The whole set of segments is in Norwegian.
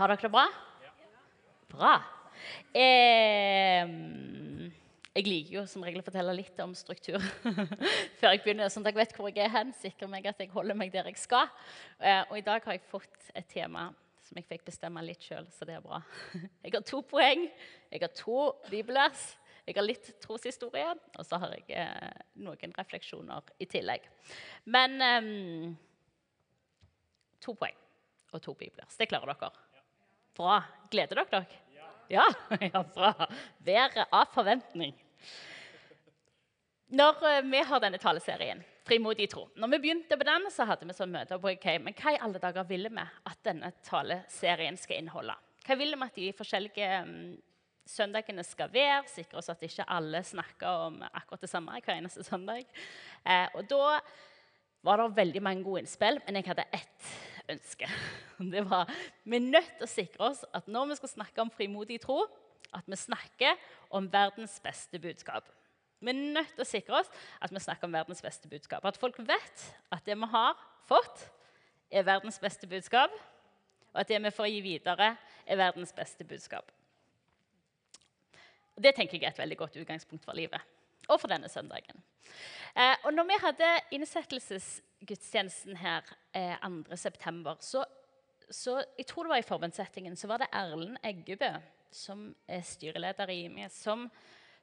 Har dere det bra? Bra. Eh, jeg liker jo som regel å fortelle litt om struktur før jeg begynner. sånn at jeg vet hvor jeg er hen, sikrer meg at jeg holder meg der jeg skal. Eh, og i dag har jeg fått et tema som jeg fikk bestemme litt sjøl, så det er bra. Jeg har to poeng, jeg har to bibelvers, jeg har litt troshistorie, og så har jeg eh, noen refleksjoner i tillegg. Men to poeng og to bibelvers. Det klarer dere. Bra. Gleder dere dere? Ja. ja, bra. Været av forventning. Når uh, vi har denne taleserien, Frimodig tro Når vi begynte på den, så hadde vi sånn møte på okay, men hva i alle dager ville vi at denne taleserien skal inneholde. Hva ville vi at de forskjellige um, søndagene skal være? Sikre oss at ikke alle snakker om akkurat det samme hver eneste søndag. Eh, og da var det veldig mange gode innspill, men jeg hadde ett ønske. Det var, Vi er nødt til å sikre oss at når vi skal snakke om frimodig tro, at vi snakker om verdens beste budskap. Vi er nødt til å sikre oss at vi snakker om verdens beste budskap. At folk vet at det vi har fått, er verdens beste budskap, og at det vi får gi videre, er verdens beste budskap. Det tenker jeg er et veldig godt utgangspunkt for livet og for denne søndagen. Eh, og når vi hadde innsettelsesgudstjenesten her eh, 2.9., så, så jeg tror det var i forbundssettingen, så var det Erlend Eggebø, som er styreleder i IMI, som,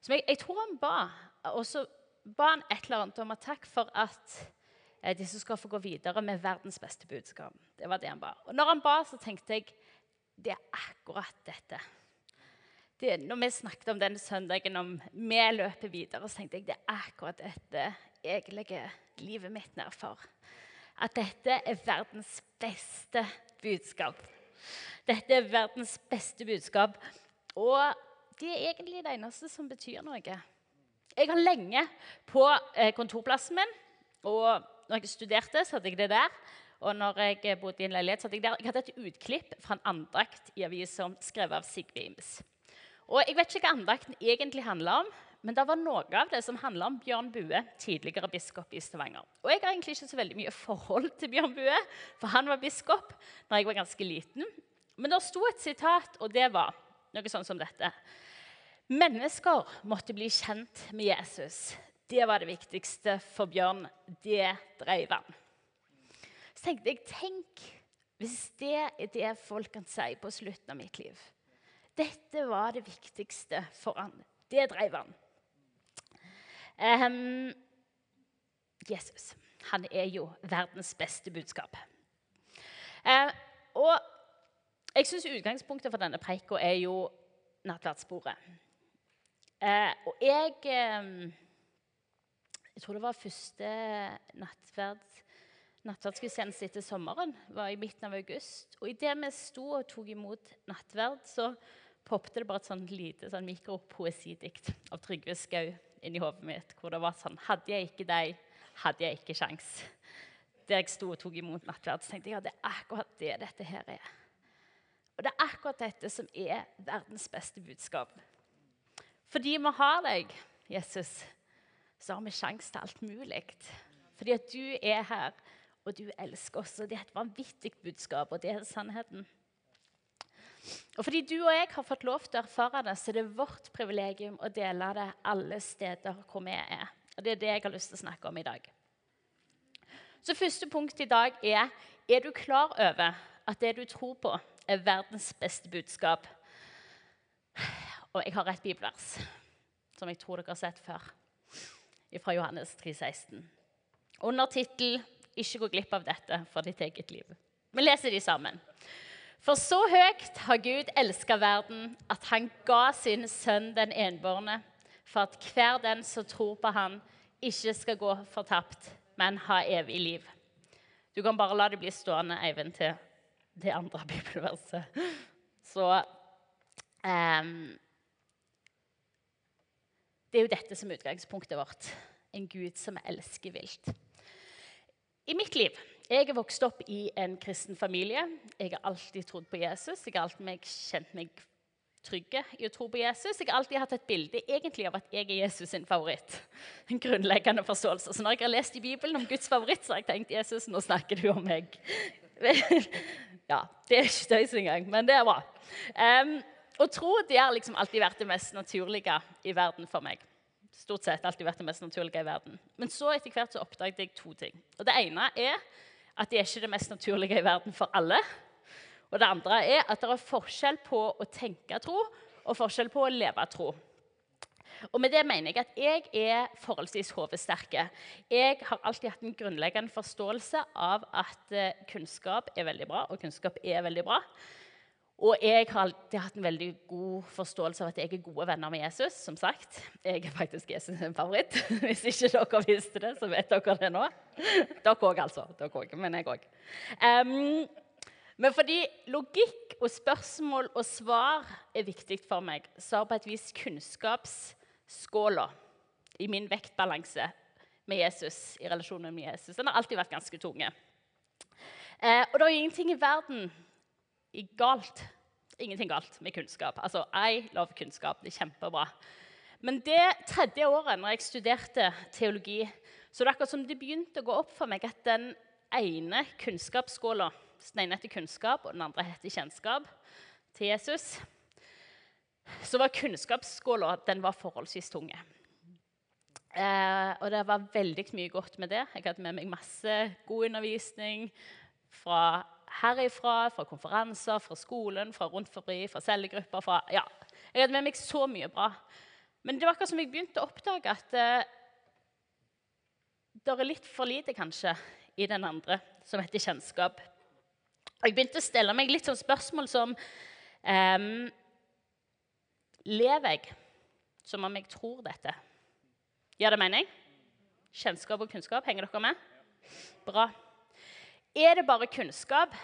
som jeg, jeg, tror han ba. Og så ba han et eller annet om at takk for at eh, disse skal få gå videre med verdens beste budskap. Det var det han ba. Og når han ba, så tenkte jeg det er akkurat dette det, når vi snakket om denne søndagen, om vi løper videre, så tenkte jeg det er akkurat dette jeg legger livet mitt ned for. At dette er verdens beste budskap. Dette er verdens beste budskap. Og det er egentlig det eneste som betyr noe. Jeg har lenge på eh, kontorplassen min, og når jeg studerte, så hadde jeg det der. Og når jeg bodde i en leilighet, så hadde jeg der. Jeg hadde et utklipp fra en andakt i avisa skrevet av Sigve Ims. Og Jeg vet ikke hva andakten egentlig handler om, men det var noe av det som handla om Bjørn Bue, tidligere biskop i Stavanger. Og Jeg har egentlig ikke så veldig mye forhold til Bjørn Bue, for han var biskop da jeg var ganske liten. Men det sto et sitat, og det var noe sånn som dette. Mennesker måtte bli kjent med Jesus. Det var det viktigste for Bjørn. Det drev han. Så tenkte jeg, tenk hvis det er det folk kan si på slutten av mitt liv. Dette var det viktigste for han. Det drev han. Um, Jesus han er jo verdens beste budskap. Uh, og jeg syns utgangspunktet for denne preika er jo nattverdssporet. Uh, og jeg um, Jeg tror det var første nattverd nattverdsgudstjeneste etter sommeren. var i midten av august. Og idet vi sto og tok imot nattverd, så poppet det bare et sånn lite sånn mikropoesidikt av Trygve Skau inni hodet mitt. Hvor det var sånn Hadde jeg ikke deg, hadde jeg ikke sjans. Der jeg sto og tok imot nattverd, så tenkte jeg ja, det er akkurat det dette her er. Og det er akkurat dette som er verdens beste budskap. Fordi vi har deg, Jesus, så har vi sjanse til alt mulig. Fordi at du er her, og du elsker oss. Og det er et vanvittig budskap, og det er sannheten. Og fordi du og jeg har fått lov til å erfare det, så er det vårt privilegium å dele det alle steder hvor vi er. Og Det er det jeg har lyst til å snakke om i dag. Så Første punkt i dag er er du klar over at det du tror på, er verdens beste budskap. Og jeg har et bibelvers som jeg tror dere har sett før, fra Johannes 3, 16. Under tittel 'Ikke gå glipp av dette for ditt eget liv'. Vi leser de sammen. For så høyt har Gud elska verden, at han ga sin sønn den enbårne, for at hver den som tror på han, ikke skal gå fortapt, men ha evig liv. Du kan bare la det bli stående, Eivind, til det andre bibelverset. Så um, Det er jo dette som er utgangspunktet vårt. En Gud som elsker vilt. I mitt liv jeg er vokst opp i en kristen familie. Jeg har alltid trodd på Jesus. Jeg har alltid kjent meg trygge i å tro på Jesus. Jeg har alltid hatt et bilde egentlig av at jeg er Jesus sin favoritt. En grunnleggende forståelse. Så når jeg har lest i Bibelen om Guds favoritt, så har jeg tenkt Jesus, nå snakker du om meg. Ja, Det er ikke tøys engang, men det er bra. Um, og tro det har liksom alltid vært det mest naturlige i verden for meg. Stort sett alltid vært det mest naturlige i verden. Men så etter hvert så oppdaget jeg to ting. Og Det ene er at det er ikke det mest naturlige i verden for alle. Og det andre er at det er forskjell på å tenke tro og forskjell på å leve tro. Og med det mener jeg at jeg er forholdsvis hodesterke. Jeg har alltid hatt en grunnleggende forståelse av at eh, kunnskap er veldig bra, og kunnskap er veldig bra. Og jeg har alltid hatt en veldig god forståelse av at jeg er gode venner med Jesus. som sagt. Jeg er faktisk Jesus' sin favoritt. Hvis ikke dere visste det, så vet dere det nå. Dere òg, altså. Dere også, men jeg òg. Um, men fordi logikk og spørsmål og svar er viktig for meg, så har på et vis kunnskapsskåla i min vektbalanse med Jesus i relasjonen med Jesus den har alltid vært ganske tunge. Uh, og det er ingenting i verden galt. Ingenting galt med kunnskap. Altså, I love kunnskap. Det er kjempebra. Men det tredje året når jeg studerte teologi, så det er akkurat som det begynte å gå opp for meg at den ene kunnskapsskåla Den ene heter kunnskap, og den andre heter kjennskap til Jesus. Så var kunnskapsskåla den var forholdsvis tunge. Eh, og det var veldig mye godt med det. Jeg hadde med meg masse god undervisning fra herifra, fra konferanser, fra skolen, fra rundt forbi, fra cellegrupper fra, ja, Jeg hadde med meg så mye bra. Men det var akkurat som jeg begynte å oppdage at eh, det er litt for lite, kanskje, i den andre, som heter kjennskap. Jeg begynte å stelle meg litt sånn spørsmål som eh, Lever jeg som om jeg tror dette? Gir det mening? Kjennskap og kunnskap, henger dere med? Bra. Er det bare kunnskap,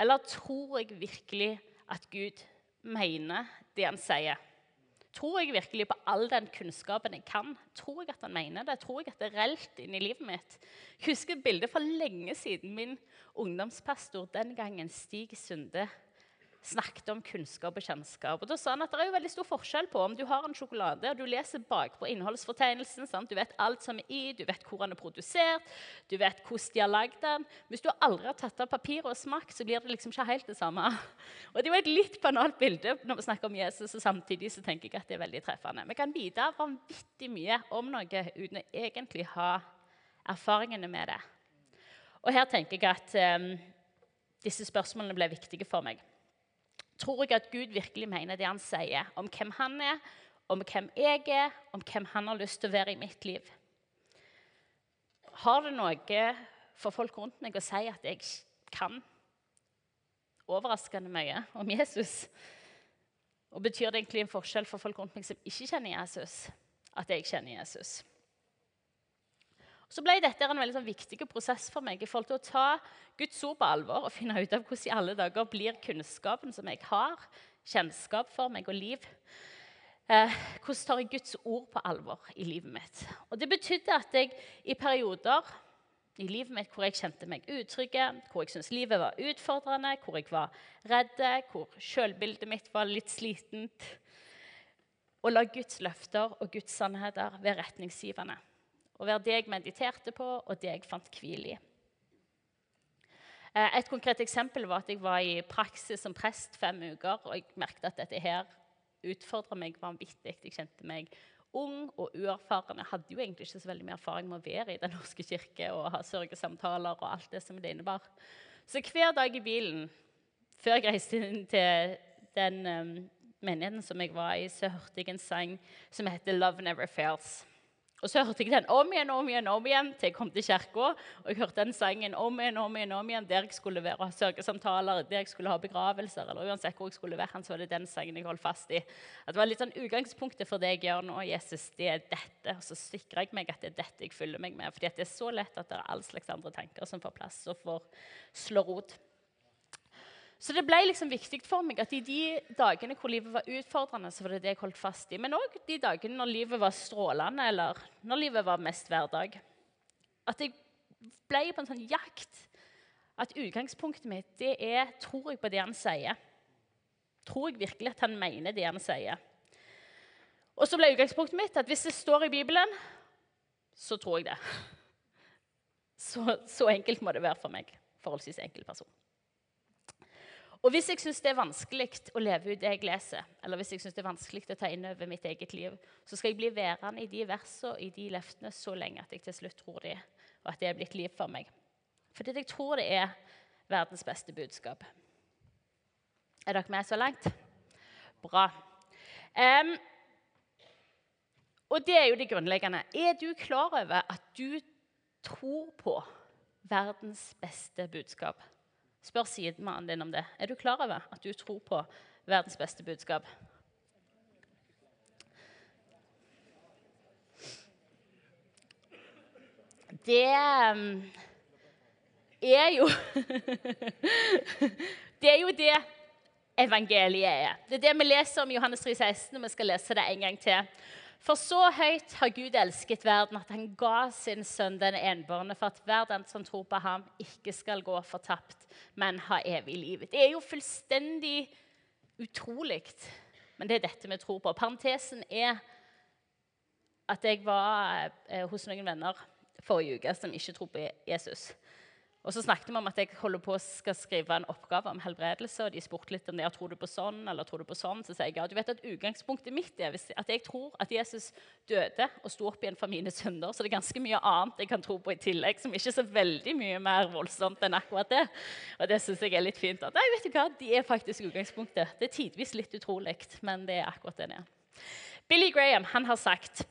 eller tror jeg virkelig at Gud mener det han sier? Tror jeg virkelig på all den kunnskapen jeg kan? Tror jeg at han mener det? Tror jeg at det er reelt inn i livet mitt? Jeg husker et bilde fra lenge siden min ungdomspastor den gangen, Stig Sunde, snakket om kunnskap og kjennskap. Og da sa han at Det er jo veldig stor forskjell på om du har en sjokolade og du leser bakpå innholdsfortegnelsen. Sant? Du vet alt som er i, du vet hvor den er produsert, du vet hvordan de har lagd den. Hvis du aldri har tatt av papiret og smakt, så blir det liksom ikke helt det samme. Og Det er jo et litt banalt bilde når vi snakker om Jesus, og samtidig så tenker jeg at det er veldig treffende. Vi kan vite vanvittig mye om noe uten å egentlig ha erfaringene med det. Og her tenker jeg at um, disse spørsmålene ble viktige for meg tror jeg at Gud virkelig mener det han sier om hvem han er, om hvem jeg er, om hvem han har lyst til å være i mitt liv. Har det noe for folk rundt meg å si at jeg kan overraskende mye om Jesus? Og betyr det egentlig en forskjell for folk rundt meg som ikke kjenner Jesus, at jeg kjenner Jesus? Så ble dette en veldig sånn viktig prosess for meg i forhold til å ta Guds ord på alvor og finne ut av hvordan i alle dager blir kunnskapen som jeg har, kjennskap for meg og liv. Eh, hvordan tar jeg Guds ord på alvor i livet mitt? Og Det betydde at jeg i perioder i livet mitt hvor jeg kjente meg utrygge, hvor jeg syntes livet var utfordrende, hvor jeg var redd, hvor selvbildet mitt var litt slitent, og la Guds løfter og Guds sannheter være retningsgivende og være det jeg mediterte på, og det jeg fant hvil i. Eh, et konkret eksempel var at jeg var i praksis som prest fem uker. Og jeg merket at dette her utfordra meg vanvittig. Jeg kjente meg ung og uerfaren. Jeg hadde jo egentlig ikke så veldig mye erfaring med å være i Den norske kirke og ha sørgesamtaler og alt det som det innebar. Så hver dag i bilen før jeg reiste inn til den um, menigheten som jeg var i, så hørte jeg en sang som heter 'Love Never Fails'. Og så hørte jeg den om igjen om igjen, om igjen til jeg kom til kirka. Og jeg hørte den sangen om igjen om igjen, om igjen der jeg skulle være og ha sørgesamtaler, der jeg skulle ha begravelser, eller uansett hvor jeg skulle være, så var det den sangen jeg holdt fast i. At det var litt sånn Utgangspunktet for det jeg gjør nå, Jesus, det er dette. Og så sikrer jeg meg at det er dette jeg fyller meg med. fordi det er så lett at det er all slags andre tanker som får plass og får slå rot. Så det ble liksom viktig for meg at i de dagene hvor livet var utfordrende, så var det det jeg holdt fast i. Men òg de dagene når livet var strålende, eller når livet var mest hverdag. At jeg ble på en sånn jakt. At utgangspunktet mitt det er tror jeg på det han sier. Tror jeg virkelig at han mener det han sier? Og så ble utgangspunktet mitt at hvis det står i Bibelen, så tror jeg det. Så, så enkelt må det være for meg. Forholdsvis enkel person. Og hvis jeg syns det er vanskelig å leve ut det jeg leser, eller hvis jeg synes det er vanskelig å ta inn over mitt eget liv, så skal jeg bli værende i de versene i de løftene så lenge at jeg til slutt tror det, og at det er blitt liv for meg. Fordi jeg tror det er verdens beste budskap. Er dere med så langt? Bra. Um, og det er jo det grunnleggende. Er du klar over at du tror på verdens beste budskap? Spør sidemannen din om det. Er du klar over at du tror på verdens beste budskap? Det um, er jo Det er jo det evangeliet er. Det er det vi leser om i Johannes 3, 16, og vi skal lese det en gang til. For så høyt har Gud elsket verden at han ga sin sønn den enbårne, for at hver den som tror på ham, ikke skal gå fortapt, men ha evig liv. Det er jo fullstendig utrolig, men det er dette vi tror på. Parentesen er at jeg var eh, hos noen venner forrige uke som ikke tror på Jesus. Og så snakket vi om at jeg holder på skal skrive en oppgave om helbredelse. og De spurte litt om det, tror du på sånn eller tror du på sånn. Så sier jeg ja, du vet at utgangspunktet mitt er at jeg tror at Jesus døde og sto opp igjen for mine synder. Så det er ganske mye annet jeg kan tro på i tillegg, som ikke er så veldig mye mer voldsomt enn akkurat det. Og det syns jeg er litt fint. At, nei, vet du hva, Det er faktisk utgangspunktet. Det er tidvis litt utrolig, men det er akkurat det det er. Billy Graham han har sagt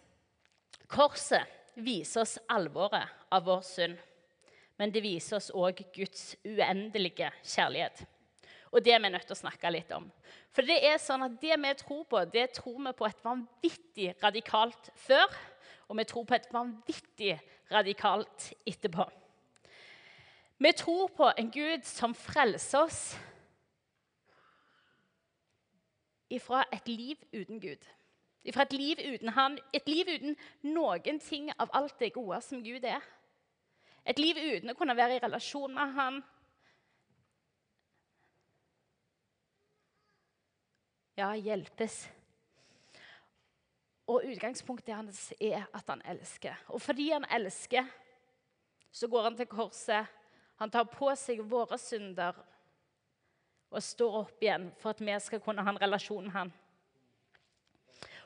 korset viser oss alvoret av vår synd men det viser oss òg Guds uendelige kjærlighet. Og det er vi nødt til å snakke litt om. For det er sånn at det vi tror på, det tror vi på et vanvittig radikalt før, og vi tror på et vanvittig radikalt etterpå. Vi tror på en Gud som frelser oss ifra et liv uten Gud. Ifra et liv uten Han, et liv uten noen ting av alt det gode som Gud er. Et liv uten å kunne være i relasjon med han. Ja, hjelpes. Og utgangspunktet hans er at han elsker. Og fordi han elsker, så går han til korset. Han tar på seg våre synder og står opp igjen for at vi skal kunne ha en relasjon med han.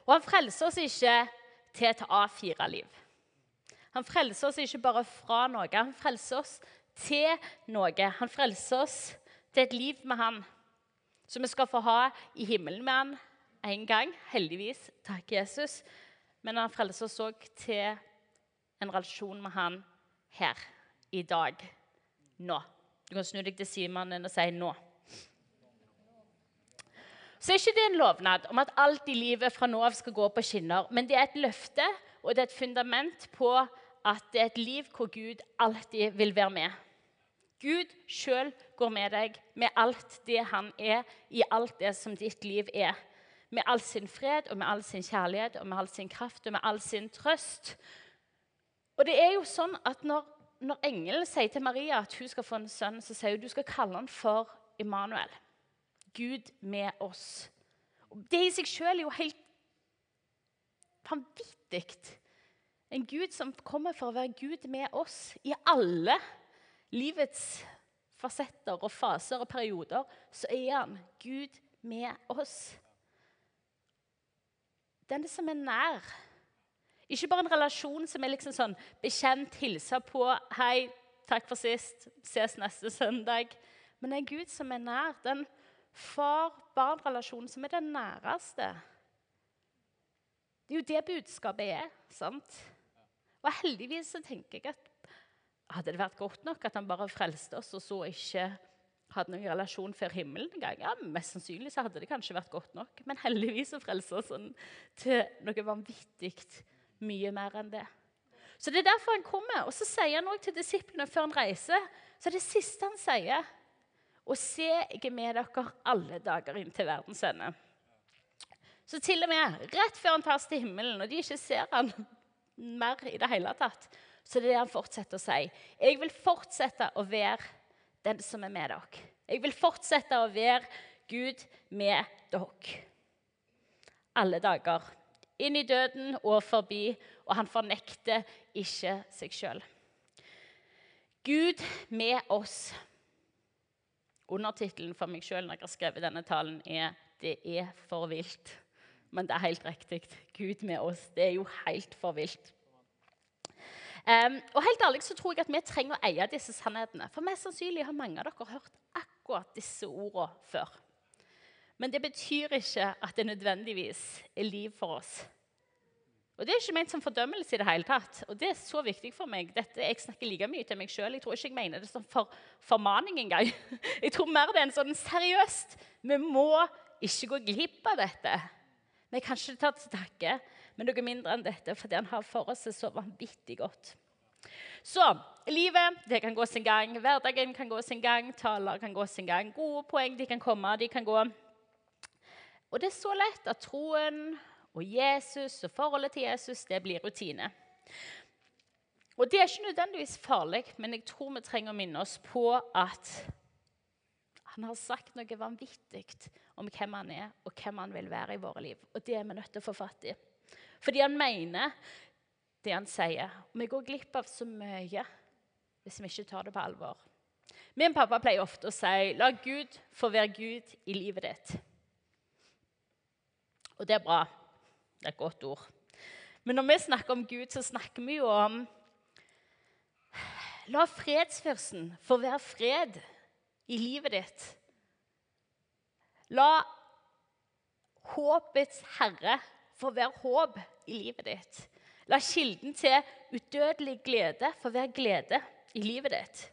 Og han frelser oss ikke til et A4-liv. Han frelser oss ikke bare fra noe, han frelser oss til noe. Han frelser oss til et liv med han, som vi skal få ha i himmelen med han en gang. Heldigvis. Takk, Jesus. Men han frelser oss òg til en relasjon med han her, i dag, nå. Du kan snu deg til sidemannen og si 'nå'. Så er ikke det en lovnad om at alt i livet fra nå av skal gå på skinner, men det er et løfte og det er et fundament på at det er et liv hvor Gud alltid vil være med. Gud sjøl går med deg med alt det han er, i alt det som ditt liv er. Med all sin fred og med all sin kjærlighet og med all sin kraft og med all sin trøst. Og det er jo sånn at når, når engelen sier til Maria at hun skal få en sønn, så sier hun du skal kalle han for Immanuel. Gud med oss. Det i seg sjøl er jo helt vanvittig. En Gud som kommer for å være Gud med oss i alle livets fasetter og faser og perioder. Så er han Gud med oss. Den som er nær. Ikke bare en relasjon som er liksom sånn bekjent, hilse på, 'Hei, takk for sist, ses neste søndag.' Men det en Gud som er nær. Den far-barn-relasjonen som er den næreste. Det er jo det budskapet er. sant? Og heldigvis så tenker jeg at hadde det vært godt nok at han bare frelste oss, og så ikke hadde noen relasjon før himmelen en gang? Ja, Mest sannsynlig så hadde det kanskje vært godt nok. Men heldigvis så frelser oss han til noe vanvittig mye mer enn det. Så Det er derfor han kommer. Og så sier han også til disiplene før han reiser, så er det siste han sier Og se, jeg er med dere alle dager inn til verdens ende. Så til og med rett før han tas til himmelen, og de ikke ser han, mer i det hele tatt. Så det er det han fortsetter å si. Jeg vil fortsette å være den som er med dere. Jeg vil fortsette å være Gud med dere. Alle dager. Inn i døden og forbi, og han fornekter ikke seg sjøl. Gud med oss. Undertittelen for meg sjøl når jeg har skrevet denne talen, er 'Det er for vilt'. Men det er helt riktig. Gud med oss. Det er jo helt for vilt. Um, og helt ærlig så tror jeg at vi trenger å eie disse sannhetene. For mest sannsynlig har mange av dere hørt akkurat disse ordene før. Men det betyr ikke at det nødvendigvis er liv for oss. Og Det er ikke ment som fordømmelse i det hele tatt. Og det er så viktig for meg. Dette, jeg snakker like mye til meg sjøl. Jeg tror ikke jeg mener det som for, formaning engang. Jeg tror mer det er en sånn seriøst Vi må ikke gå glipp av dette. Vi kan ikke ta til takke med noe mindre enn dette, fordi han har for oss det så vanvittig godt. Så livet det kan gå sin gang, hverdagen kan gå sin gang, taler kan gå sin gang. Gode poeng de kan komme, de kan gå. Og det er så lett at troen og Jesus og forholdet til Jesus det blir rutine. Og Det er ikke nødvendigvis farlig, men jeg tror vi trenger å minne oss på at han har sagt noe vanvittig om hvem han er, og hvem han vil være i våre liv. Og det er vi nødt til å få fatt i. Fordi han mener det han sier. Og vi går glipp av så mye hvis vi ikke tar det på alvor. Min pappa pleier ofte å si 'la Gud få være Gud i livet ditt'. Og det er bra. Det er et godt ord. Men når vi snakker om Gud, så snakker vi jo om La fredsfyrsten få være fred i livet ditt. La håpets herre få være håp i livet ditt. La kilden til udødelig glede få være glede i livet ditt.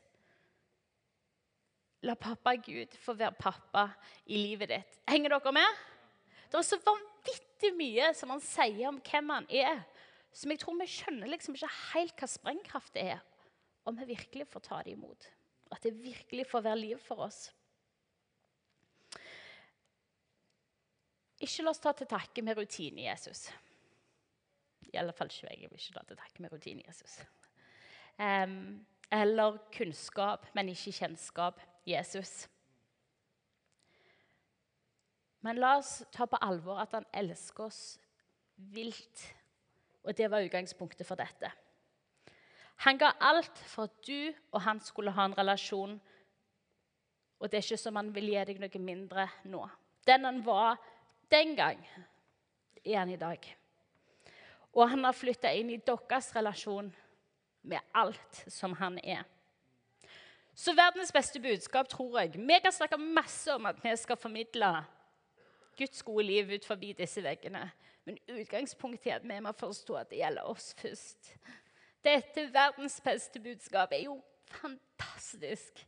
La pappa Gud få være pappa i livet ditt. Henger dere med? Det er så vanvittig mye som han sier om hvem han er, som jeg tror vi skjønner liksom ikke helt hva sprengkraft er, om vi virkelig får ta det imot. At det virkelig får være liv for oss. Ikke la oss ta til takke med rutine, Jesus. I alle fall ikke jeg. vil ikke ta til takke med rutine, Jesus. Um, eller kunnskap, men ikke kjennskap, Jesus. Men la oss ta på alvor at han elsker oss vilt. Og det var utgangspunktet for dette. Han ga alt for at du og han skulle ha en relasjon. Og det er ikke som han vil gi deg noe mindre nå. Den han var den gang, er han i dag. Og han har flytta inn i deres relasjon med alt som han er. Så verdens beste budskap, tror jeg Vi kan snakke masse om at vi skal formidle Guds gode liv ut forbi disse veggene. Men utgangspunktet er at vi må forstå at det gjelder oss først. Dette verdens beste budskap er jo fantastisk.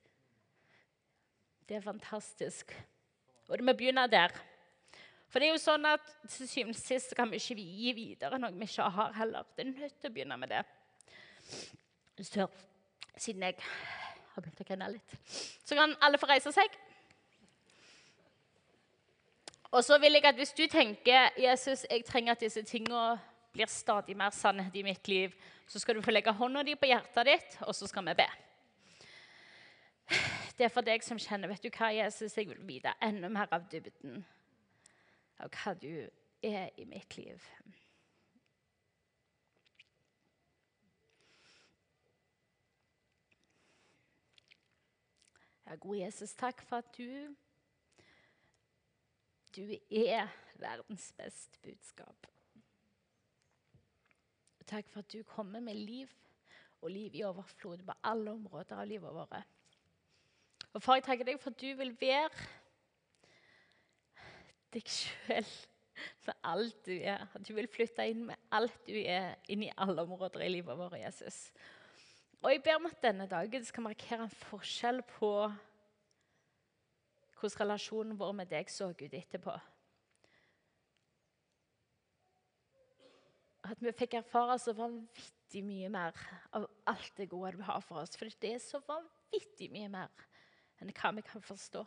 Det er fantastisk. Og det må begynne der. For det er jo sånn at til syvende og sist kan vi ikke gi videre noe vi ikke har heller. Det er nødt til å begynne med det. Så, siden jeg har begynt å grine litt, så kan alle få reise seg. Og så vil jeg at hvis du tenker Jesus, jeg trenger at disse tingene blir stadig mer sannhet i mitt liv, så skal du få legge hånda di på hjertet ditt, og så skal vi be. Det er for deg som kjenner vet du hva, Jesus, jeg vil vite enda mer av dybden av hva du er i mitt liv. Ja, gode Jesus, takk for at du du er verdens beste budskap. Takk for at du kommer med liv og liv i overflod på alle områder av livet vårt. Og far, jeg takker deg for at du vil være deg sjøl med alt du er. At du vil flytte inn med alt du er, inn i alle områder i livet vårt, Jesus. Og jeg ber om at denne dagen skal markere en forskjell på hvordan relasjonen vår med deg så ut etterpå. At vi fikk erfare så vanvittig mye mer av alt det gode du har for oss. For det er så vanvittig mye mer enn hva vi kan forstå.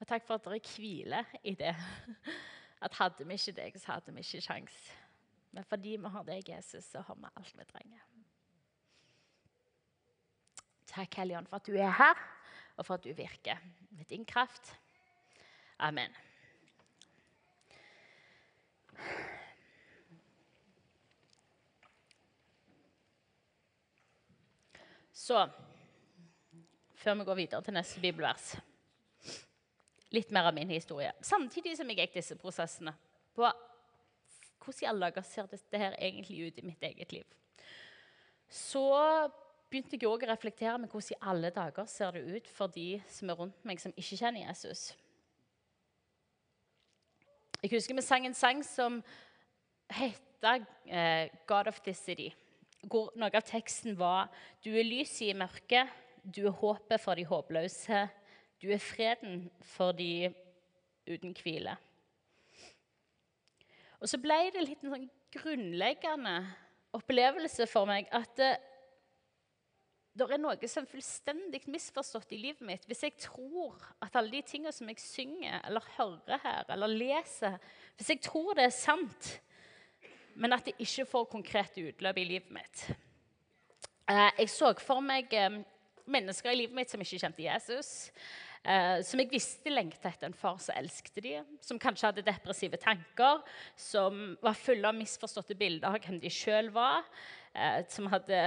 Og takk for at dere hviler i det. At hadde vi ikke deg, så hadde vi ikke sjans. Men fordi vi har deg, Jesus, så har vi alt vi trenger. Takk, Helligånd, for at du er her og for at du virker med din kraft. Amen. Så før vi går videre til neste bibelvers. Litt mer av min historie. Samtidig som jeg gikk disse prosessene på hvordan i alle dager ser dette her egentlig ut i mitt eget liv, så begynte jeg òg å reflektere med hvordan i alle dager ser det ut for de som er rundt meg, som ikke kjenner Jesus. Jeg husker vi sang en sang som heter eh, 'God of the City'. Hvor noe av teksten var 'Du er lyset i mørket, du er håpet for de håpløse, du er freden for de uten hvile'. Og så ble det litt en sånn grunnleggende opplevelse for meg at det, det er noe som er fullstendig misforstått i livet mitt hvis jeg tror at alle de tingene som jeg synger eller hører her eller leser Hvis jeg tror det er sant, men at det ikke får konkrete utløp i livet mitt. Eh, jeg så for meg eh, mennesker i livet mitt som ikke kjente Jesus. Eh, som jeg visste lengta etter en far som elsket dem, som kanskje hadde depressive tanker, som var fulle av misforståtte bilder av hvem de sjøl var, eh, som hadde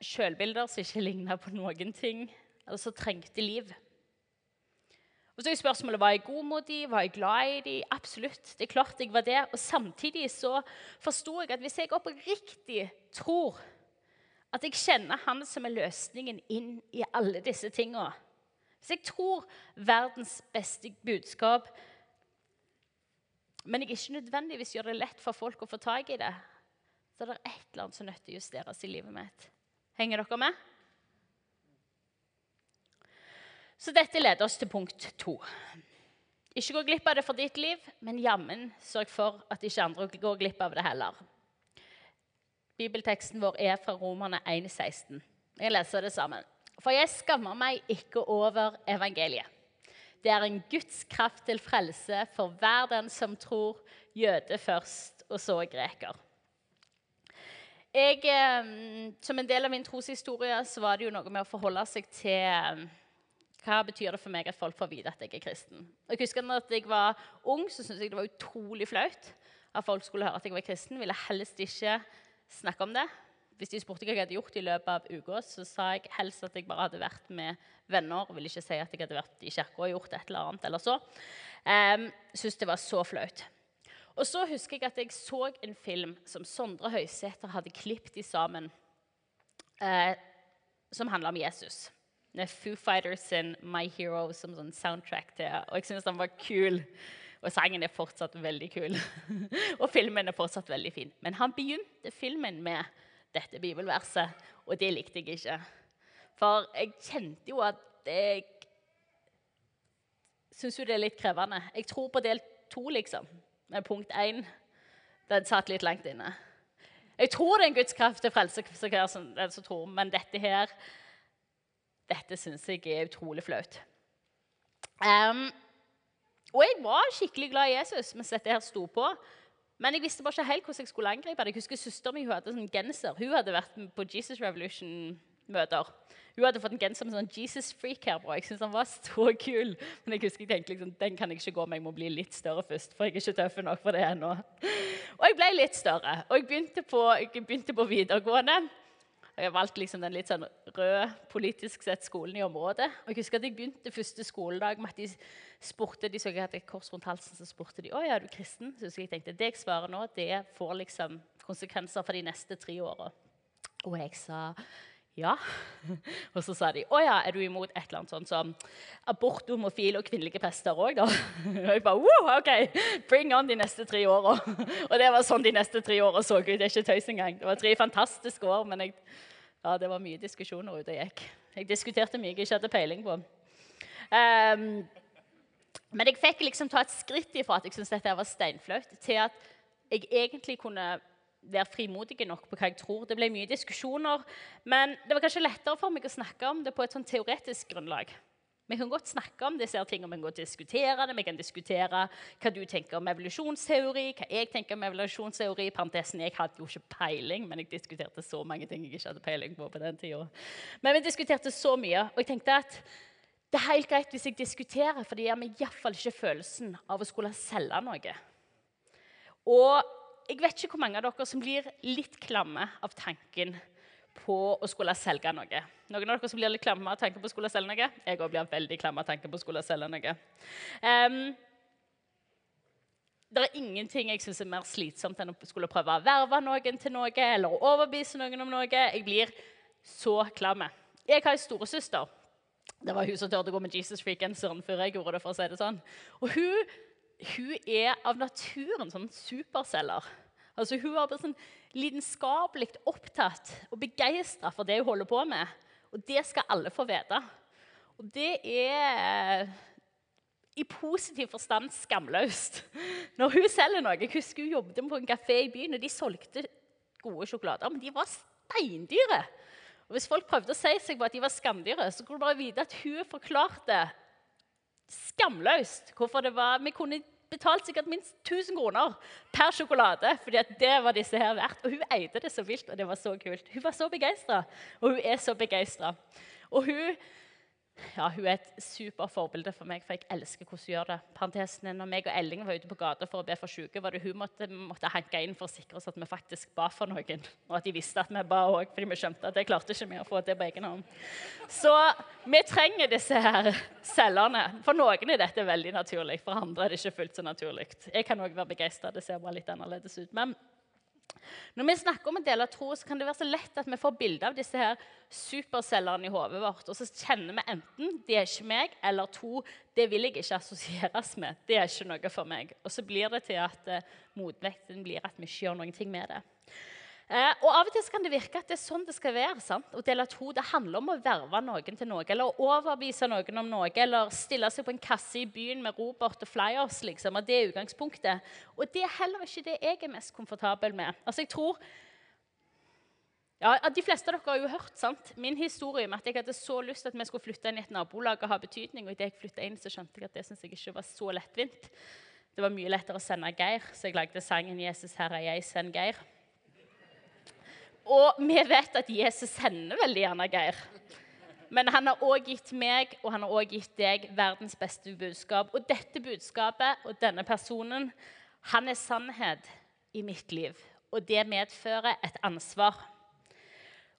sjølbilder som ikke ligna på noen ting, eller som trengte liv. Og så er spørsmålet, Var jeg god mot dem? Var jeg glad i dem? Absolutt. det er klart jeg var det. Og Samtidig så forsto jeg at hvis jeg oppriktig tror at jeg kjenner Han som er løsningen inn i alle disse tingene hvis jeg tror verdens beste budskap, men jeg ikke nødvendigvis gjør det lett for folk å få tak i det, så er det et eller annet som er nødt til å justeres i livet mitt. Henger dere med? Så dette leder oss til punkt to. Ikke gå glipp av det for ditt liv, men jammen sørg for at ikke andre går glipp av det heller. Bibelteksten vår er fra Romerne 1,16. Jeg leser det sammen. For jeg skammer meg ikke over evangeliet. Det er en Guds kraft til frelse for hver den som tror, jøde først, og så greker. Jeg, eh, som en del av min troshistorie så var det jo noe med å forholde seg til eh, hva betyr det for meg at folk får vite at jeg er kristen. Jeg husker at jeg var ung, så syntes jeg det var utrolig flaut at folk skulle høre at jeg var kristen. Ville helst ikke snakke om det. Hvis de spurte hva jeg hadde gjort i løpet av uka, så sa jeg helst at jeg bare hadde vært med venner. ville ikke si at jeg hadde vært i kirka og gjort et eller annet. eller så. Um, Syns det var så flaut. Og så husker jeg at jeg så en film som Sondre Høysæter hadde klippet sammen, uh, som handla om Jesus. Med Foo Fighters sin 'My Hero' som sånn soundtrack til. Og jeg syns den var kul. Og sangen er fortsatt veldig kul. og filmen er fortsatt veldig fin. Men han begynte filmen med dette bibelverset, og det likte jeg ikke. For jeg kjente jo at jeg syns jo det er litt krevende. Jeg tror på del to, liksom. Men punkt én, den satt litt langt inne. Jeg tror det er en Guds kraft til frelse for hver som, tror, men dette her Dette syns jeg er utrolig flaut. Um, og jeg var skikkelig glad i Jesus mens dette her sto på. Men jeg visste bare ikke helt hvordan jeg skulle angripe det. Jeg husker Søsteren min hadde sånn genser. Hun hadde vært på Jesus Revolution-møter. Hun hadde fått en genser med sånn Jesus Freak her på. Jeg syntes han var så kul. Men jeg husker jeg tenkte liksom, den kan jeg ikke gå med. Jeg må bli litt større først. For jeg er ikke tøff nok for det ennå. Og jeg ble litt større. Og jeg begynte på, jeg begynte på videregående. Og jeg valgte liksom den litt sånn røde politisk sett skolen i området. Og jeg husker at jeg begynte første skoledag med at de spurte, de så jeg hadde et kors rundt halsen, så spurte de å ja, er du kristen. Så jeg tenkte det jeg svarer nå, det får liksom konsekvenser for de neste tre åra. Og jeg sa ja. Og så sa de å ja, er du imot et eller annet sånt som abort, homofile og kvinnelige prester òg, da? Og jeg bare wow, OK, bring on de neste tre åra. Og det var sånn de neste tre åra så ut. Det er ikke tøys engang. Det var tre fantastiske år, men jeg, ja, det var mye diskusjoner ute og gikk. Jeg diskuterte mye jeg ikke hadde peiling på. Um, men jeg fikk liksom ta et skritt ifra at jeg syntes dette var steinflaut, til at jeg egentlig kunne være frimodige nok på hva jeg tror. Det ble mye diskusjoner, men det var kanskje lettere for meg å snakke om det på et sånn teoretisk grunnlag. Vi kan godt snakke om disse tingene, vi kan godt diskutere det. Vi kan diskutere hva du tenker om evolusjonsteori, hva jeg tenker om evolusjonsteori. Parentesen, Jeg hadde jo ikke peiling, men jeg diskuterte så mange ting jeg ikke hadde peiling på på den tida. Men vi diskuterte så mye, og jeg tenkte at det er helt greit hvis jeg diskuterer, for det gir meg iallfall ikke følelsen av å skulle selge noe. Og jeg vet ikke hvor mange av dere som blir litt klamme av tanken på å skulle selge noe. Noen av dere som blir litt klamme av tanken på å skulle selge noe? Jeg òg blir veldig klamme av tanken på å skulle selge noe. Um, det er ingenting jeg syns er mer slitsomt enn å skulle prøve å verve noen til noe eller å overbevise noen om noe. Jeg blir så klam. Jeg har en storesøster. Det var hun som turte å gå med Jesus Freak-genseren før jeg gjorde det. for å si det sånn. Og hun, hun er av naturen sånn superceller. Altså, hun har blitt sånn lidenskapelig opptatt og begeistra for det hun holder på med. Og det skal alle få vite. Og det er i positiv forstand skamløst. Når hun selger noe Jeg husker hun jobbet på en kafé i byen, og de solgte gode sjokolader. Men de var steindyre. Og Hvis folk prøvde å si seg på at de var skamdyre, så kunne du bare vite at hun forklarte skamløst hvorfor det var Vi kunne betalt sikkert minst 1000 kroner per sjokolade. fordi at det var disse her verdt. Og hun eide det så vilt, og det var så kult. Hun var så begeistra, og hun er så begeistra. Og hun ja, hun er et superforbilde for meg, for jeg elsker hvordan hun gjør det. Parentesen når meg og Elling var ute på gata for å be for syke, var det hun måtte, måtte hanke inn for å sikre oss at vi faktisk ba for noen. Og at de visste at vi ba òg, fordi vi skjønte at det klarte ikke vi å få det på egen hånd. Så vi trenger disse her cellene. For noen er dette veldig naturlig, for andre er det ikke fullt så naturlig. Jeg kan òg være begeistra, det ser bare litt annerledes ut. Men når vi snakker om å dele tro, så kan det være så lett at vi får bilde av disse her supercellene i hodet vårt. Og så kjenner vi enten 'det er ikke meg', eller to 'det vil jeg ikke assosieres med'. Det er ikke noe for meg. Og så blir det til at uh, motvekten blir at vi ikke gjør noe med det. Eh, og Av og til kan det virke at det er sånn det skal være. sant? Å dele to det handler om å verve noen til noe, eller å overbevise noen om noe, eller stille seg på en kasse i byen med Robert og flyers. liksom, og Det er utgangspunktet. Og det er heller ikke det jeg er mest komfortabel med. Altså, jeg tror... Ja, De fleste av dere har jo hørt sant? min historie med at jeg hadde så lyst til at vi skulle flytte inn i et nabolag og ha betydning. Og idet jeg flytta inn, så skjønte jeg at det synes jeg ikke var så lettvint. Det var mye lettere å sende Geir, så jeg lagde sangen 'Jesus, her er jeg, send Geir'. Og vi vet at Jesus sender veldig gjerne Geir. Men han har òg gitt meg og han har også gitt deg verdens beste budskap. Og dette budskapet og denne personen, han er sannhet i mitt liv. Og det medfører et ansvar.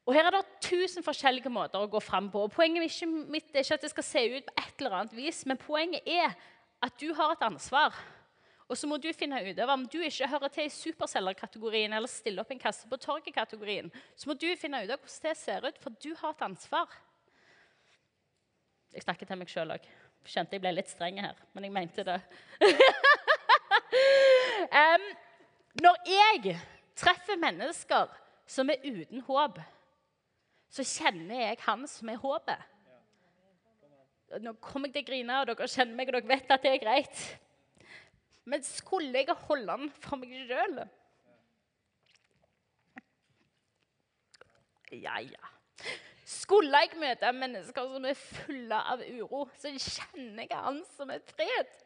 Og Her er det tusen forskjellige måter å gå fram på. og Poenget mitt er ikke at det skal se ut på et eller annet vis, men poenget er at du har et ansvar. Og så må du finne ut av om du ikke hører til i supercellerkategorien eller stiller opp en kasse på torget-kategorien. Så må du finne ut av hvordan det ser ut, for du har et ansvar. Jeg snakker til meg sjøl òg. Kjente jeg ble litt streng her, men jeg mente det. um, når jeg treffer mennesker som er uten håp, så kjenner jeg han som er håpet. Nå kommer jeg til å grine, og dere kjenner meg, og dere vet at det er greit. Men skulle jeg holde den for meg sjøl? Ja, ja. Skulle jeg møte mennesker som er fulle av uro, så kjenner jeg han som er fred.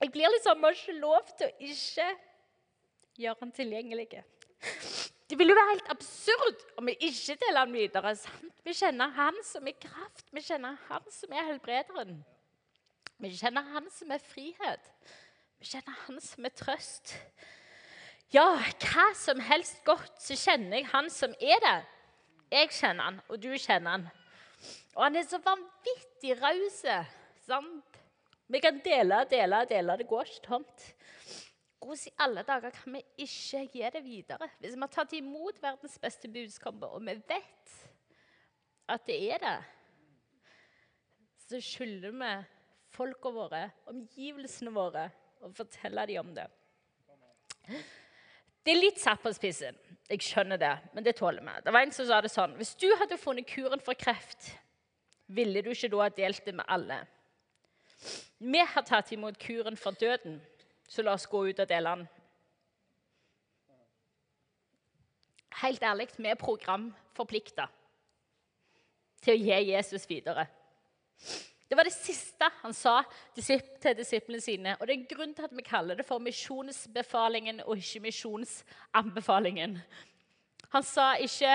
Jeg blir liksom ikke lov til å ikke gjøre han tilgjengelig. Det ville jo være helt absurd om vi ikke deler han videre. Sant? Vi kjenner han som er kraft, vi kjenner han som er helbrederen. Vi kjenner Han som er frihet. Vi kjenner Han som er trøst. Ja, hva som helst godt, så kjenner jeg Han som er det. Jeg kjenner Han, og du kjenner Han. Og Han er så vanvittig raus. Vi kan dele og dele og dele. Det går ikke tomt. Hvordan i alle dager kan vi ikke gi det videre? Hvis vi har tatt imot verdens beste budskap, og vi vet at det er det, så skylder vi folka våre, omgivelsene våre, og fortelle dem om det. Det er litt satt på spissen. Jeg skjønner det, men det tåler vi. Det var en som sa det sånn Hvis du hadde funnet kuren for kreft, ville du ikke da ha delt det med alle? Vi har tatt imot kuren for døden, så la oss gå ut og dele den. Helt ærlig, vi er programforplikta til å gi Jesus videre. Det var det siste han sa til disiplene sine. Og det er grunn til at vi kaller det for misjonsbefalingen og ikke misjonsanbefalingen. Han sa ikke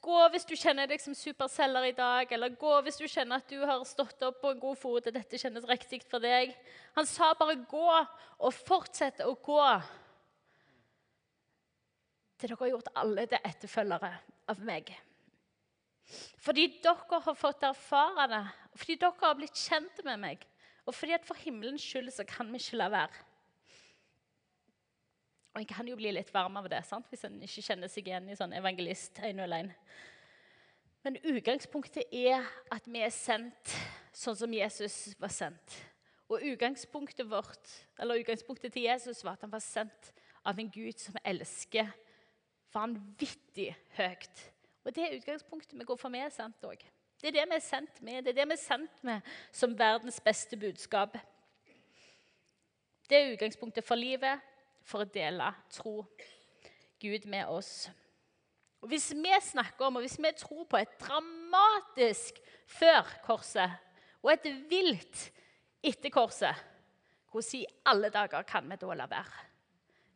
'gå hvis du kjenner deg som superselger i dag', eller 'gå hvis du kjenner at du har stått opp på en god fot og dette kjennes riktig for deg'. Han sa bare 'gå', og fortsette å gå. til dere har gjort alle til etterfølgere av meg. Fordi dere har fått erfare det, fordi dere har blitt kjent med meg, og fordi at for himmelens skyld så kan vi ikke la være. Og jeg kan jo bli litt varm av det sant? hvis en ikke kjenner seg igjen i sånn evangelist 101. Men utgangspunktet er at vi er sendt sånn som Jesus var sendt. Og utgangspunktet, vårt, utgangspunktet til Jesus var at han var sendt av en Gud som elsker vanvittig høyt. Og det er utgangspunktet vi går for er sendt òg. Det er det vi er sendt med. Det er det vi er sendt med som verdens beste budskap. Det er utgangspunktet for livet, for å dele tro. Gud med oss. Og Hvis vi snakker om, og hvis vi tror på et dramatisk før korset og et vilt etter korset, hvordan i alle dager kan vi da la være?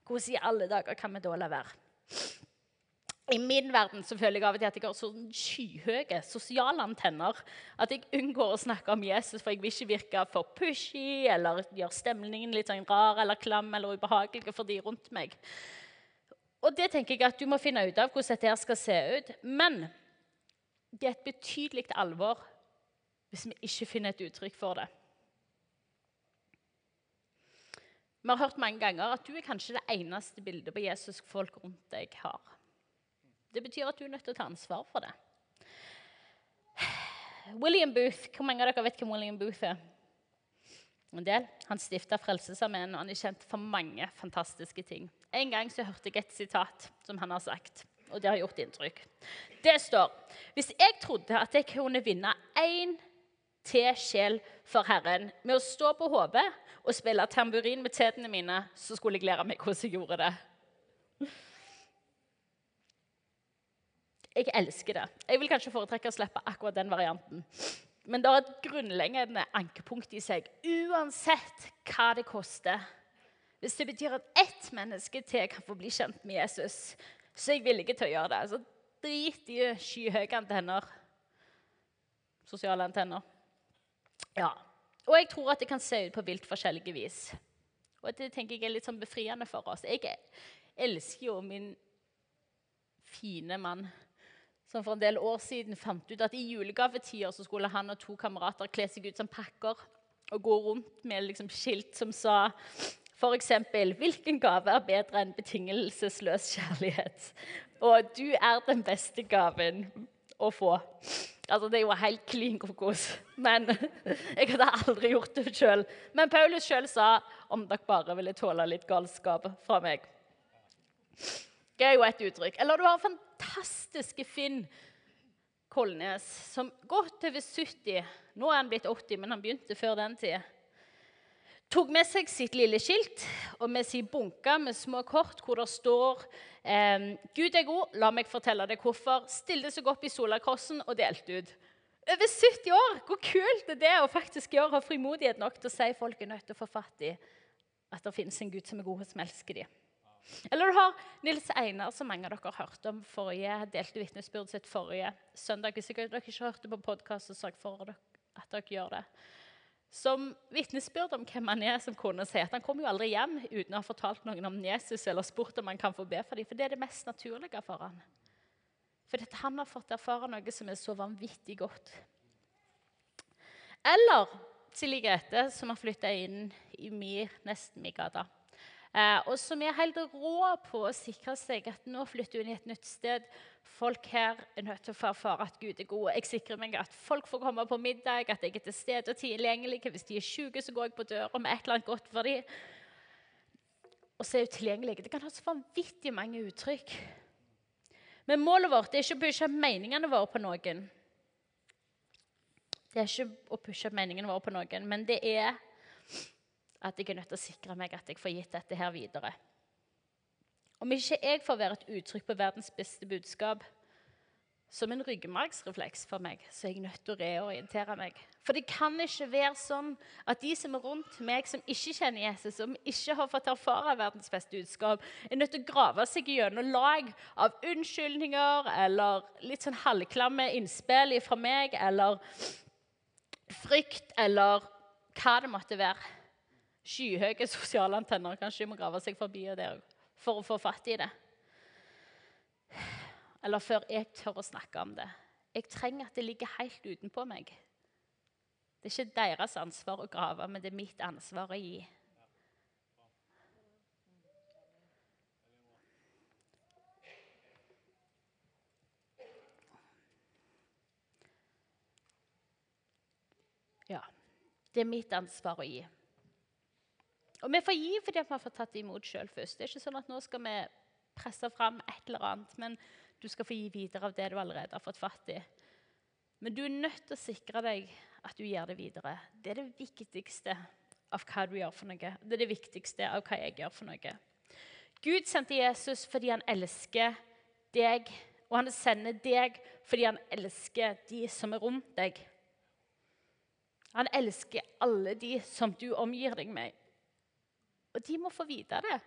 Hvordan i alle dager kan vi da la være? I min verden så føler jeg av og til at jeg har sånn skyhøye sosiale antenner at jeg unngår å snakke om Jesus, for jeg vil ikke virke for pushy eller gjøre stemningen litt sånn rar eller klam eller ubehagelig for de rundt meg. Og det tenker jeg at du må finne ut av hvordan dette skal se ut. Men det er et betydelig alvor hvis vi ikke finner et uttrykk for det. Vi har hørt mange ganger at du er kanskje det eneste bildet på Jesus folk rundt deg har. Det betyr at du er nødt til å ta ansvar for det. William Booth, Hvor mange av dere vet hvem William Booth er? En del. Han stifta Frelsesarmeen, og han er kjent for mange fantastiske ting. En gang så hørte jeg et sitat som han har sagt, og det har gjort inntrykk. Det står Hvis jeg trodde at jeg kunne vinne én til sjel for Herren med å stå på hodet og spille tamburin med tærne mine, så skulle jeg lære meg hvordan jeg gjorde det. Jeg elsker det. Jeg vil kanskje foretrekke å slippe akkurat den varianten. Men det er et grunnleggende ankepunkt i seg, uansett hva det koster. Hvis det betyr at ett menneske til kan få bli kjent med Jesus, så er jeg villig til å gjøre det. Så drit i skyhøye antenner. Sosiale antenner. Ja. Og jeg tror at det kan se ut på vilt forskjellige vis. Og det tenker jeg er litt sånn befriende for oss. Jeg elsker jo min fine mann som for en del år siden fant ut at i julegavetider skulle han og to kamerater kle seg ut som pakker og gå rundt med liksom skilt som sa f.eks.: Hvilken gave er bedre enn betingelsesløs kjærlighet? Og du er den beste gaven å få. Altså, Det er jo helt klin kokos. Men jeg hadde aldri gjort det sjøl. Men Paulus sjøl sa om dere bare ville tåle litt galskap fra meg. Det er jo et uttrykk. Eller du har fantastiske Finn Kolnes, som godt over 70 Nå er han blitt 80, men han begynte før den tid. Tok med seg sitt lille skilt og med sin bunke med små kort hvor det står eh, 'Gud er god, la meg fortelle deg hvorfor'. Stilte seg opp i Solakrossen og delte ut. Over 70 år! Hvor kult er det å faktisk gjøre ha frimodighet nok til å si folk er nødt til å få fatt i at det finnes en Gud som er god, og som elsker dem. Eller du har Nils Einar, som mange av dere har hørt om forrige, delte vitnesbyrdet sitt forrige søndag. Hvis dere ikke har hørt det på podkast, så sørg for at dere gjør det. Som vitnesbyrd om hvem han er, som kone sier at han kommer jo aldri hjem uten å ha fortalt noen om Jesus eller spurt om han kan få be for dem, for det er det mest naturlige for han. For dette, han har fått erfare noe som er så vanvittig godt. Eller Silje Grete, som har flytta inn i Mir, nesten min gate. Eh, og som er helt rå på å sikre seg at nå flytter hun i et nytt sted. Folk her er nødt til å få erfare at Gud er god. Jeg sikrer meg at folk får komme på middag, at jeg er til stede og tilgjengelig. Hvis de er syke, så går jeg på døra med et eller annet godt for dem. Og så er hun tilgjengelig. Det kan ha så vanvittig mange uttrykk. Men målet vårt er ikke å pushe meningene våre på noen. Det er ikke å pushe meningene våre på noen, men det er at jeg er nødt til å sikre meg at jeg får gitt dette her videre. Om ikke jeg får være et uttrykk på verdens beste budskap, som en ryggmargsrefleks for meg, så er jeg nødt til å reorientere meg. For det kan ikke være sånn at de som er rundt meg, som ikke kjenner Jesus, som ikke har fått erfare verdens beste budskap, er nødt til å grave seg gjennom lag av unnskyldninger eller litt sånn halvklamme innspill fra meg, eller frykt, eller hva det måtte være skyhøye sosiale antenner. Kanskje de må grave seg forbi det for å få fatt i det. eller før jeg tør å snakke om det. Jeg trenger at det ligger helt utenpå meg. Det er ikke deres ansvar å grave, men det er mitt ansvar å gi. Ja, det er mitt ansvar å gi. Og vi får gi fordi vi har fått tatt imot sjøl først. Det er ikke sånn at nå skal vi presse fram et eller annet, men du skal få gi videre av det du allerede har fått fatt i. Men du er nødt til å sikre deg at du gjør det videre. Det er det viktigste av hva du gjør for noe. Det er det viktigste av hva jeg gjør for noe. Gud sendte Jesus fordi han elsker deg, og han sender deg fordi han elsker de som er rundt deg. Han elsker alle de som du omgir deg med. Og de må få vite det.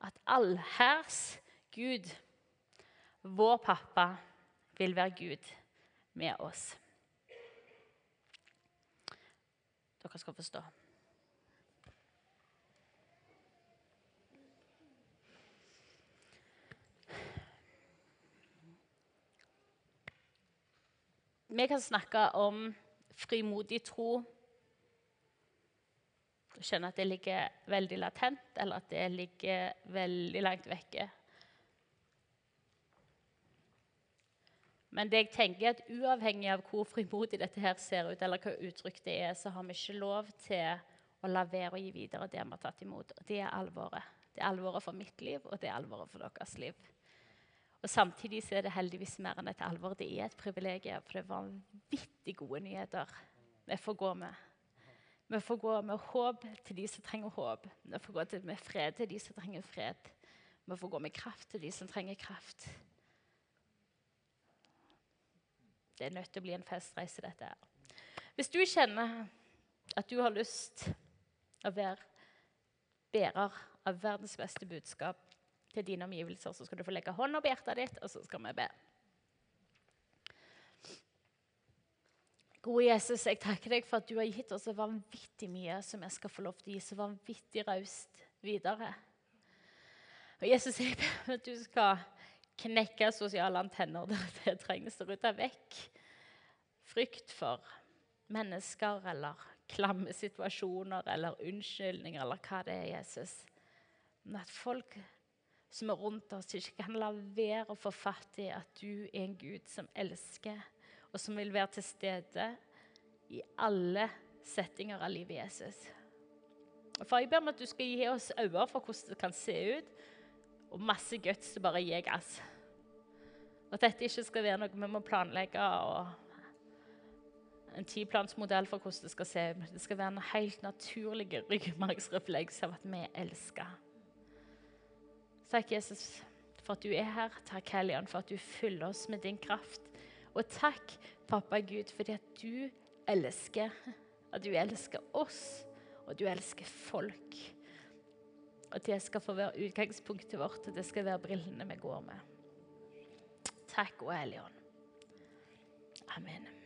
At allherrs Gud, vår pappa, vil være Gud med oss. Dere skal forstå. Vi kan snakke om frimodig tro. Jeg skjønner at det ligger veldig latent, eller at det ligger veldig langt vekke. Men det jeg tenker er at uavhengig av hvor frimodig dette her ser ut, eller hva uttrykk det er, så har vi ikke lov til å la være å gi videre det vi har tatt imot. Og det er alvoret. Det er alvoret for mitt liv, og det er alvoret for deres liv. Og Samtidig så er det heldigvis mer enn et alvor. Det er et privilegium, for det er vanvittig gode nyheter vi får gå med. Vi får gå med håp til de som trenger håp. Vi får gå med fred til de som trenger fred. Vi får gå med kraft til de som trenger kraft. Det er nødt til å bli en festreise, dette her. Hvis du kjenner at du har lyst å være bærer av verdens beste budskap, til dine omgivelser, så skal du få legge hånda på hjertet ditt, og så skal vi be. Gode Jesus, jeg takker deg for at du har gitt oss så vanvittig mye som jeg skal få lov til å gi så vanvittig raust videre. Og Jesus, jeg ber at du skal knekke sosiale antenner der det trengs, og rydde vekk frykt for mennesker eller klamme situasjoner eller unnskyldninger eller hva det er, Jesus. Men at folk som er rundt oss, ikke kan la være å få fatt i at du er en Gud som elsker, og som vil være til stede i alle settinger av livet Jesus. Far, jeg ber om at du skal gi oss øyne for hvordan det kan se ut, og masse guts til bare å gi gass. At dette ikke skal være noe vi må planlegge og en tiplansmodell for hvordan det skal se ut. Det skal være en helt naturlig ryggmargsrefleks av at vi elsker. Takk, Jesus, for at du er her. Takk, Helligånd, for at du fyller oss med din kraft. Og takk, pappa Gud, fordi at du elsker. At du elsker oss, og du elsker folk. At det skal få være utgangspunktet vårt, og det skal være brillene vi går med. Takk, og Helligånd. Amen.